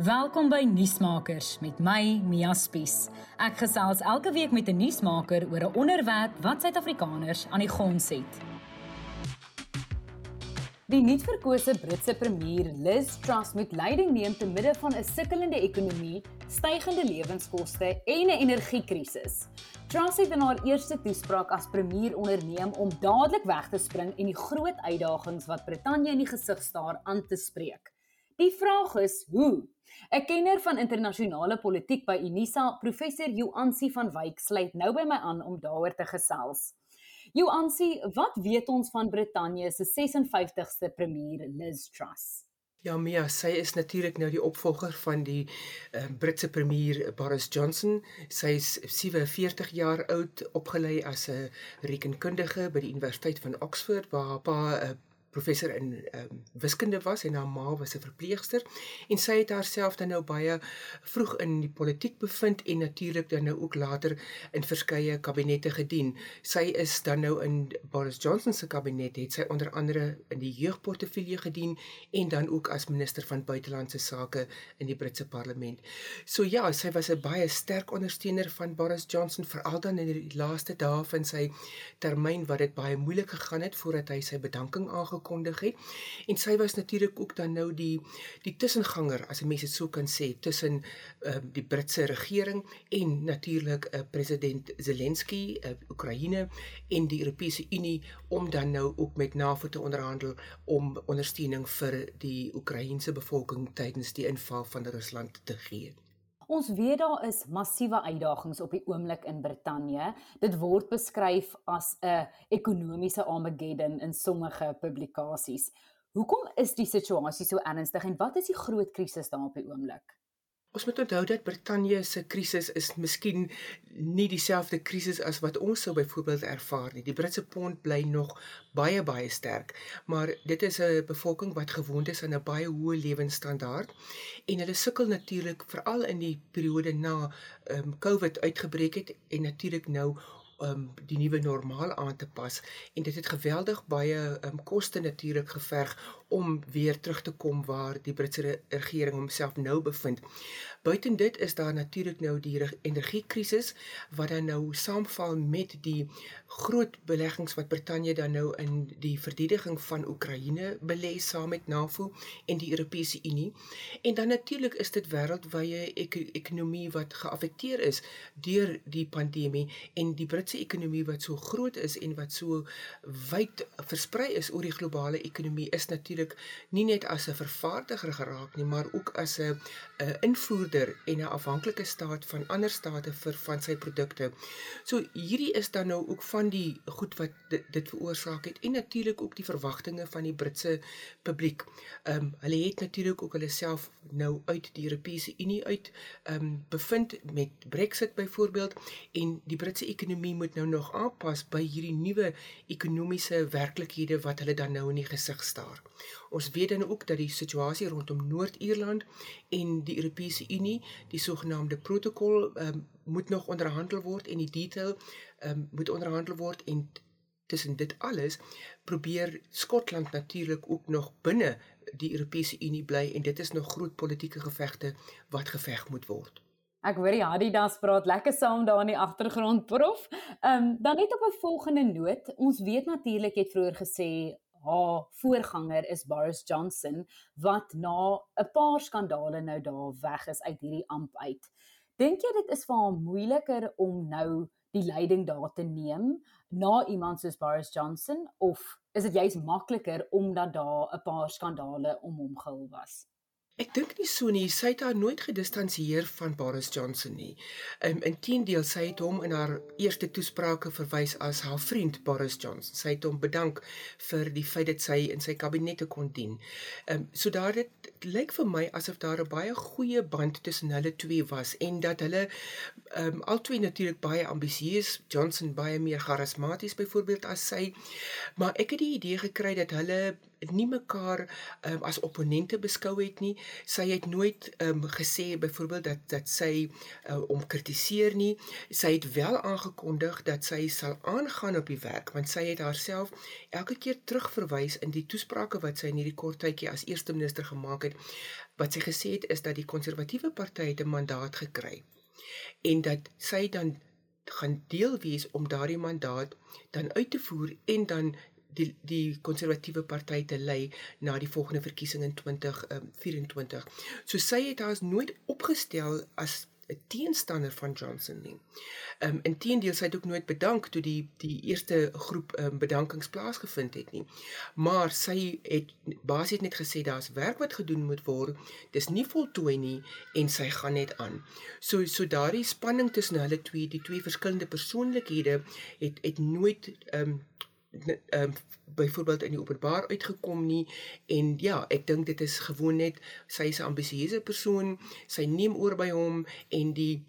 Welkom by Nuusmakers met my Mia Spies. Ek gesels elke week met 'n nuusmaker oor 'n onderwerp wat Suid-Afrikaners aan die gons het. Die nuutverkose Britse premier Liz Truss moet leiding neem te midde van 'n sukkelende ekonomie, stygende lewenskoste en 'n energiekrisis. Truss het in haar eerste toespraak as premier onderneem om dadelik weg te spring en die groot uitdagings wat Brittanje in die gesig staar aan te spreek. Die vraag is hoe. 'n Kenner van internasionale politiek by Unisa, professor Joansi van Wyk, sluit nou by my aan om daaroor te gesels. Joansi, wat weet ons van Brittanje se 56ste premier Liz Truss? Ja, Mia, sy is natuurlik nou die opvolger van die uh, Britse premier Boris Johnson. Sy is 47 jaar oud, opgelei as 'n rekenkundige by die Universiteit van Oxford waar haar pa 'n uh, professor in um, wiskunde was en haar ma was 'n verpleegster en sy het haarself dan nou baie vroeg in die politiek bevind en natuurlik dan nou ook later in verskeie kabinette gedien. Sy is dan nou in Boris Johnson se kabinet het sy onder andere in die jeugportefeulje gedien en dan ook as minister van buitelandse sake in die Britse parlement. So ja, sy was 'n baie sterk ondersteuner van Boris Johnson veral dan in die laaste dae van sy termyn wat dit baie moeilik gegaan het voordat hy sy bedanking aange aangekondig het. En sy was natuurlik ook dan nou die die tussenganger as 'n mens dit sou kan sê tussen uh, die Britse regering en natuurlik uh, president Zelensky, uh, Oekraïne en die Europese Unie om dan nou ook met NAVO te onderhandel om ondersteuning vir die Oekraïense bevolking tydens die inval van Rusland te gee. Ons weet daar is massiewe uitdagings op die oomblik in Brittanje. Dit word beskryf as 'n ekonomiese Armageddon in sommige publikasies. Hoekom is die situasie so ernstig en wat is die groot krisis daar op die oomblik? Ons moet onthou dat Brittanje se krisis is miskien nie dieselfde krisis as wat ons sou byvoorbeeld ervaar nie. Die Britse pond bly nog baie baie sterk, maar dit is 'n bevolking wat gewoond is aan 'n baie hoë lewensstandaard en hulle sukkel natuurlik veral in die periode na ehm um, COVID uitgebreek het en natuurlik nou um die nuwe normaal aan te pas en dit het geweldig baie um koste natuurlik geverg om weer terug te kom waar die Britse regering homself nou bevind. Buiten dit is daar natuurlik nou die energiekrisis wat dan nou saamval met die groot beleggings wat Brittanje dan nou in die verdediging van Oekraïne belê saam met NAVO en die Europese Unie. En dan natuurlik is dit wêreldwye ek ekonomie wat geaffekteer is deur die pandemie en die Britse ekonomie wat so groot is en wat so wyd versprei is oor die globale ekonomie is natuurlik nie net as 'n vervaardiger geraak nie, maar ook as 'n 'n invoerder en 'n afhanklike staat van ander state vir van sy produkte. So hierdie is dan nou ook van die goed wat dit, dit veroorsaak het en natuurlik ook die verwagtinge van die Britse publiek. Ehm um, hulle het natuurlik ook hulle self nou uit die Europese Unie uit ehm um, bevind met Brexit byvoorbeeld en die Britse ekonomie moet nou nog aanpas by hierdie nuwe ekonomiese werklikhede wat hulle dan nou in die gesig staar. Ons weet dan ook dat die situasie rondom Noord-Ierland en die Europese Unie, die sogenaamde protokol, um, moet nog onderhandel word en die detail um, moet onderhandel word en tussen dit alles probeer Skotland natuurlik ook nog binne die Europese Unie bly en dit is nog groot politieke gevegte wat geveg moet word. Ek hoor die Adidas praat lekker saam daar in die agtergrond prof. Ehm um, dan net op 'n volgende noot, ons weet natuurlik het vroeër gesê haar voorganger is Boris Johnson wat na 'n paar skandale nou daar weg is uit hierdie amp uit. Dink jy dit is vir haar moeiliker om nou die leiding daar te neem na iemand soos Boris Johnson of is dit juist makliker omdat daar 'n paar skandale om hom gehul was? Ek dink nie so nie. Sy het haar nooit gedistansieer van Boris Johnson nie. Um, Inteendeel, sy het hom in haar eerste toesprake verwys as haar vriend Boris Johnson. Sy het hom bedank vir die feit dat sy in sy kabinette kon dien. Ehm um, so daar dit lyk vir my asof daar 'n baie goeie band tussen hulle twee was en dat hulle ehm um, albei natuurlik baie ambisieus, Johnson baie meer charismaties byvoorbeeld as sy. Maar ek het die idee gekry dat hulle nie mekaar um, as opponente beskou het nie. Sy het nooit um, gesê byvoorbeeld dat dat sy uh, om kritiseer nie. Sy het wel aangekondig dat sy sal aangaan op die werk want sy het haarself elke keer terugverwys in die toesprake wat sy in hierdie kort tydjie as eerste minister gemaak het het, wat sy gesê het is dat die konservatiewe party 'n mandaat gekry en dat sy dan gaan deel wees om daardie mandaat dan uit te voer en dan die die konservatiewe party te lei na die volgende verkiesing in 2024. Um, so sy het haar nooit opgestel as 'n teenstander van Johnson nie. Ehm um, inteendeel sy het ook nooit bedank toe die die eerste groep ehm um, bedankings plaasgevind het nie. Maar sy het basies net gesê daar's werk wat gedoen moet word. Dis nie voltooi nie en sy gaan net aan. So so daardie spanning tussen hulle twee, die twee verskillende persoonlikhede het het nooit ehm um, ehm um, byvoorbeeld in die openbaar uitgekom nie en ja, ek dink dit is gewoon net sy is 'n ambisieuse persoon, sy neem oor by hom en die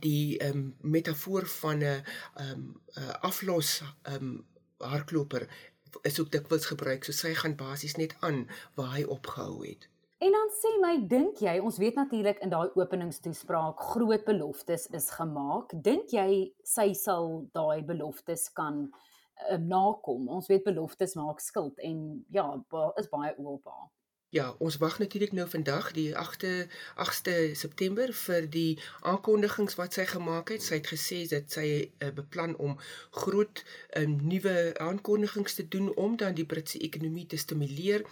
die ehm um, metafoor van 'n ehm um, aflos ehm um, hardloper is ook dikwels gebruik so sy gaan basies net aan waar hy opgehou het. En dan sê my, dink jy, ons weet natuurlik in daai openingstoespraak groot beloftes is gemaak. Dink jy sy sal daai beloftes kan um, nakom. Ons weet beloftes maak skuld en ja, is baie oorbaar. Ja, ons wag natuurlik nou vandag die 8de 8de September vir die aankondigings wat sy gemaak het. Sy het gesê dat sy uh, beplan om groot um, nuwe aankondigings te doen om dan die Britse ekonomie te stimuleer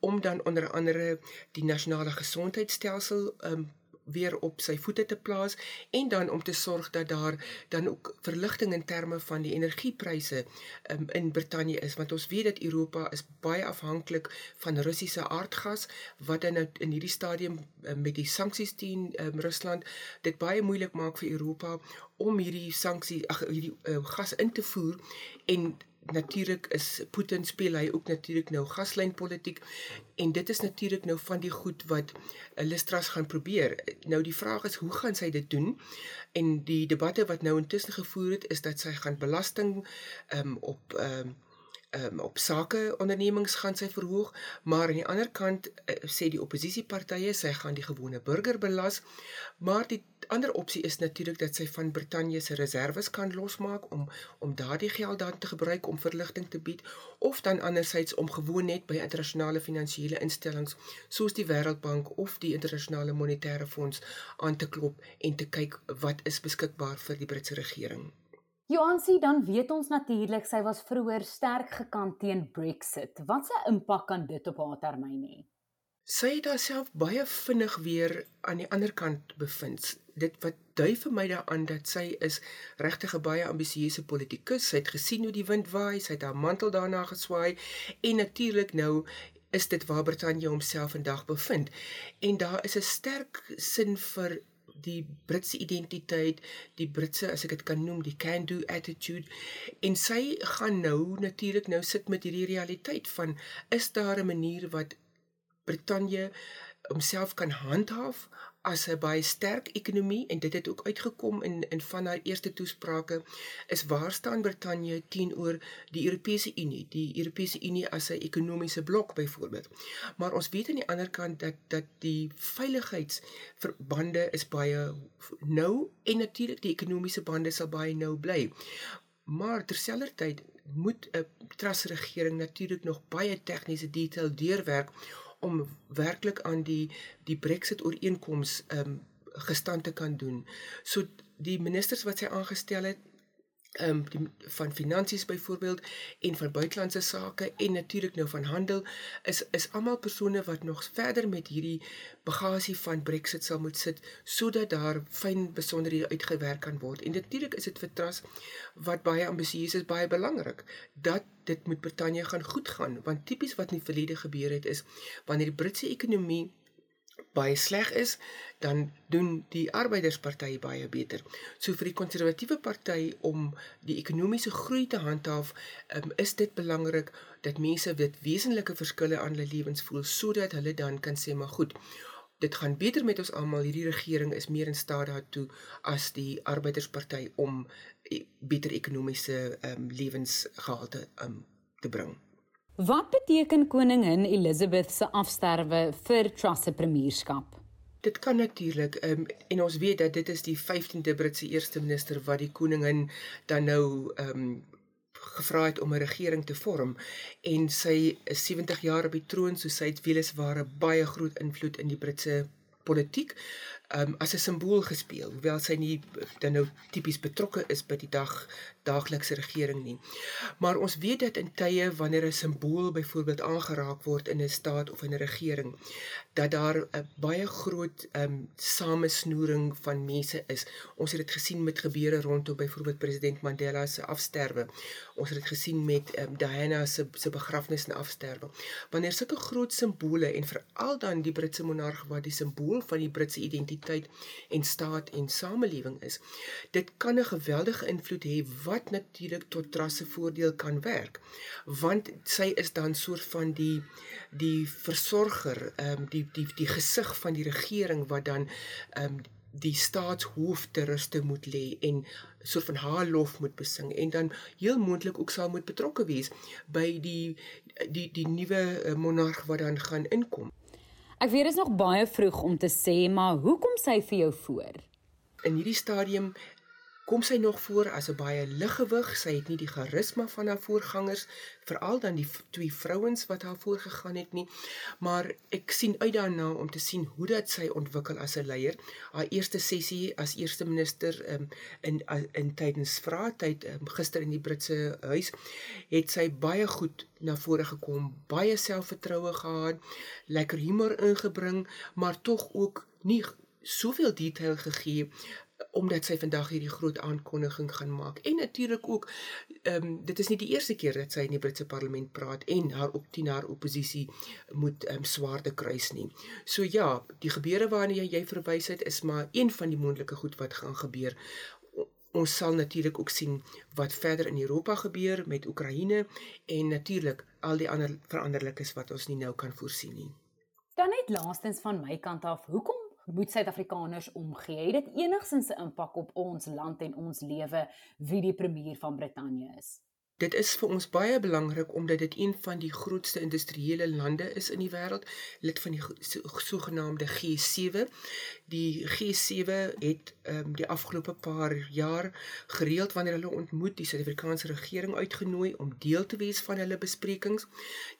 om dan onder andere die nasionale gesondheidstelsel um, weer op sy voete te plaas en dan om te sorg dat daar dan ook verligting in terme van die energiepryse um, in Brittanje is. Want ons weet dat Europa is baie afhanklik van Russiese aardgas wat dan nou in hierdie stadium um, met die sanksies teen um, Rusland dit baie moeilik maak vir Europa om hierdie sanksie ag hierdie uh, gas in te voer en natuurlik is Putin speel hy ook natuurlik nou gaslynpolitiek en dit is natuurlik nou van die goed wat Listras gaan probeer. Nou die vraag is hoe gaan sy dit doen? En die debatte wat nou intussen gevoer het is dat sy gaan belasting um, op um, um, op sake ondernemings gaan sy verhoog, maar aan die ander kant uh, sê die oppositiepartye sy gaan die gewone burger belas, maar die ander opsie is natuurlik dat sy van Brittanje se reserves kan losmaak om om daardie geld dan te gebruik om verligting te bied of dan andersins om gewoon net by internasionale finansiële instellings soos die Wêreldbank of die internasionale monetêre fonds aan te klop en te kyk wat is beskikbaar vir die Britse regering. Johansie, dan weet ons natuurlik sy was vroeër sterk gekant teen Brexit. Wat se impak kan dit op haar termyn hê? Sy het haarself baie vinnig weer aan die ander kant bevind. Dit wat dui vir my daaraan dat sy is regtig 'n baie ambisieuse politikus. Sy het gesien hoe die wind waai, sy het haar mantel daarna geswaai en natuurlik nou is dit waar Brittanje homself vandag bevind. En daar is 'n sterk sin vir die Britse identiteit, die Britse as ek dit kan noem, die can do attitude. En sy gaan nou natuurlik nou sit met hierdie realiteit van is daar 'n manier wat Brittanje homself kan handhaaf as 'n baie sterk ekonomie en dit het ook uitgekom in in van haar eerste toesprake is waar staan Brittanje teenoor die Europese Unie, die Europese Unie as 'n ekonomiese blok byvoorbeeld. Maar ons weet aan die ander kant dat dat die veiligheidsverbande is baie nou en natuurlik die ekonomiese bande sal baie nou bly. Maar terselfdertyd moet 'n trasregering natuurlik nog baie tegniese detail deurwerk om werklik aan die die Brexit ooreenkoms ehm um, gestand te kan doen. So die ministers wat sy aangestel het ehm um, van finansies byvoorbeeld en van buitelandse sake en natuurlik nou van handel is is almal persone wat nog verder met hierdie bagasie van Brexit sal moet sit sodat daar fyn besonderhede uitgewerk kan word. En natuurlik is dit vir Trust wat baie ambisieus is, baie belangrik dat dit met Brittanje gaan goed gaan want tipies wat in die verlede gebeur het is wanneer die Britse ekonomie baie sleg is, dan doen die arbeidersparty baie beter. So vir die konservatiewe party om die ekonomiese groei te handhaaf, um, is dit belangrik dat mense dit wesenlike verskille aan hulle lewens voel sodat hulle dan kan sê maar goed, dit gaan beter met ons almal. Hierdie regering is meer in staat daartoe as die arbeidersparty om e, beter ekonomiese um, lewensgehalte um, te bring. Wat beteken koningin Elizabeth se afsterwe vir Truss se premierskap? Dit kan natuurlik um, en ons weet dat dit is die 15de Britse eerste minister wat die koningin dan nou ehm um, gevra het om 'n regering te vorm en sy is 70 jaar op die troon so sy het weliswaar 'n baie groot invloed in die Britse politiek um, as 'n simbool gespeel hoewel sy nie dan nou tipies betrokke is by die dag daaglikse regering nie. Maar ons weet dat in tye wanneer 'n simbool byvoorbeeld aangeraak word in 'n staat of in 'n regering, dat daar 'n baie groot um, samesnoering van mense is. Ons het dit gesien met gebeure rondom byvoorbeeld president Mandela se afsterwe. Ons het dit gesien met um, Diana se se begrafnis en afsterwe. Wanneer sulke groot simbole en veral dan die Britse monarg wat die simbool van die Britse identiteit en staat en samelewing is, dit kan 'n geweldige invloed hê wat natuurlik tot trasse voordeel kan werk. Want sy is dan soort van die die versorger, ehm um, die die die gesig van die regering wat dan ehm um, die staatshoof te ruste moet lê en soort van haar lof moet besing en dan heel moontlik ook sal moet betrokke wees by die die die nuwe eh, monarg wat dan gaan inkom. Ek weet dit is nog baie vroeg om te sê, maar hoekom sy vir jou voor? In hierdie stadium kom sy nog voor as 'n baie liggewig. Sy het nie die charisma van haar voorgangers, veral dan die twee vrouens wat haar voorgegaan het nie. Maar ek sien uit daarna om te sien hoe dat sy ontwikkel as 'n leier. Haar eerste sessie as eerste minister um, in in tydens vraatyd um, gister in die Britse huis het sy baie goed na vore gekom, baie selfvertroue gehad, lekker humor ingebring, maar tog ook nie soveel detail gegee omdat sy vandag hierdie groot aankondiging gaan maak. En natuurlik ook ehm um, dit is nie die eerste keer dat sy in die Britse parlement praat en haar op teen haar oppositie moet ehm um, swaarde kruis nie. So ja, die gebeure waarna jy, jy verwys het is maar een van die moontlike goed wat gaan gebeur. Ons sal natuurlik ook sien wat verder in Europa gebeur met Oekraïne en natuurlik al die ander veranderlikes wat ons nie nou kan voorsien nie. Dan net laastens van my kant af, hoekom moet Suid-Afrikaners omgee? Het dit enigsins 'n impak op ons land en ons lewe wie die premier van Brittanje is? Dit is vir ons baie belangrik omdat dit een van die grootste industriële lande is in die wêreld, lid van die sogenaamde G7. Die G7 het um, die afgelope paar jaar gereeld wanneer hulle ontmoet die Suid-Afrikaanse regering uitgenooi om deel te wees van hulle besprekings.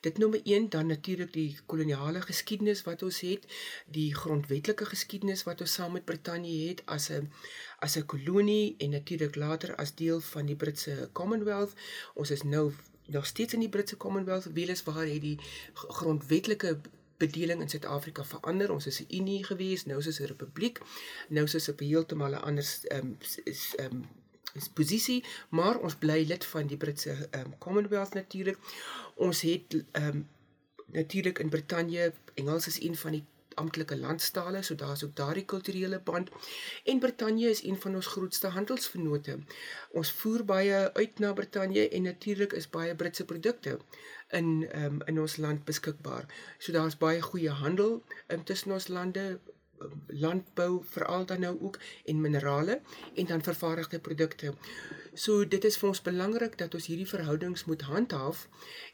Dit nommer 1 dan natuurlik die koloniale geskiedenis wat ons het, die grondwetlike geskiedenis wat ons saam met Brittanje het as 'n as 'n kolonie en natuurlik later as deel van die Britse Commonwealth. Ons is nou nog steeds in die Britse Commonwealth. Wieles waar het die grondwetlike bedeling in Suid-Afrika verander. Ons is 'n unie gewees, nou is ons 'n republiek. Nou is ons op 'n heeltemal 'n ander ehm um, is ehm um, is posisie, maar ons bly lid van die Britse ehm um, Commonwealth natuurlik. Ons het ehm um, natuurlik in Brittanje Engels is een van die amptelike landstale, so daar's ook daardie kulturele band. En Brittanje is een van ons grootste handelsvennote. Ons voer baie uit na Brittanje en natuurlik is baie Britse produkte in um, in ons land beskikbaar. So daar's baie goeie handel tussen ons lande landbou veral dan nou ook en minerale en dan vervaardigde produkte. So dit is vir ons belangrik dat ons hierdie verhoudings moet handhaaf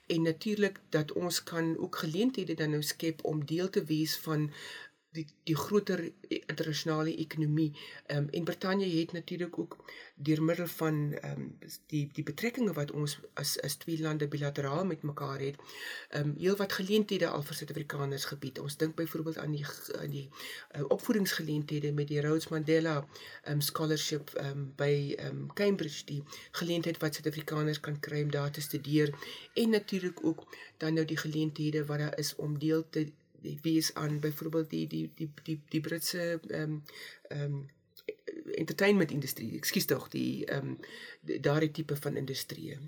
en natuurlik dat ons kan ook geleenthede dan nou skep om deel te wees van die die groter internasionale ekonomie. Ehm um, en Brittanje het natuurlik ook deur middel van ehm um, die die betrekkinge wat ons as as twee lande bilateraal met mekaar het, ehm um, heelwat geleenthede al vir Suid-Afrikaners gebied. Ons dink byvoorbeeld aan die aan die uh, opvoedingsgeleenthede met die Rhodes Mandela ehm um, scholarship ehm um, by ehm um, Cambridge die geleentheid wat Suid-Afrikaners kan kry om daar te studeer en natuurlik ook dan nou die geleenthede wat daar is om deel te wees aan byvoorbeeld die die die die die Britse ehm um, ehm um, entertainment industrie. Ekskuus tog, die ehm um, daardie tipe van industrie.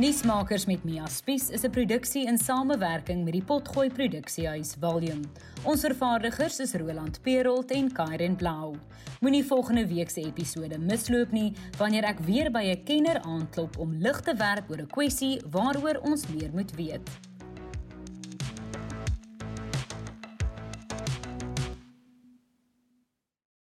Nuusmakers met Mia Spies is 'n produksie in samewerking met die Potgooi Produksiehuis Volume. Ons vervaardigers is Roland Perolt en Kairen Blau. Moenie volgende week se episode misloop nie wanneer ek weer by 'n kenner aanklop om lig te werp oor 'n kwessie waaroor ons meer moet weet.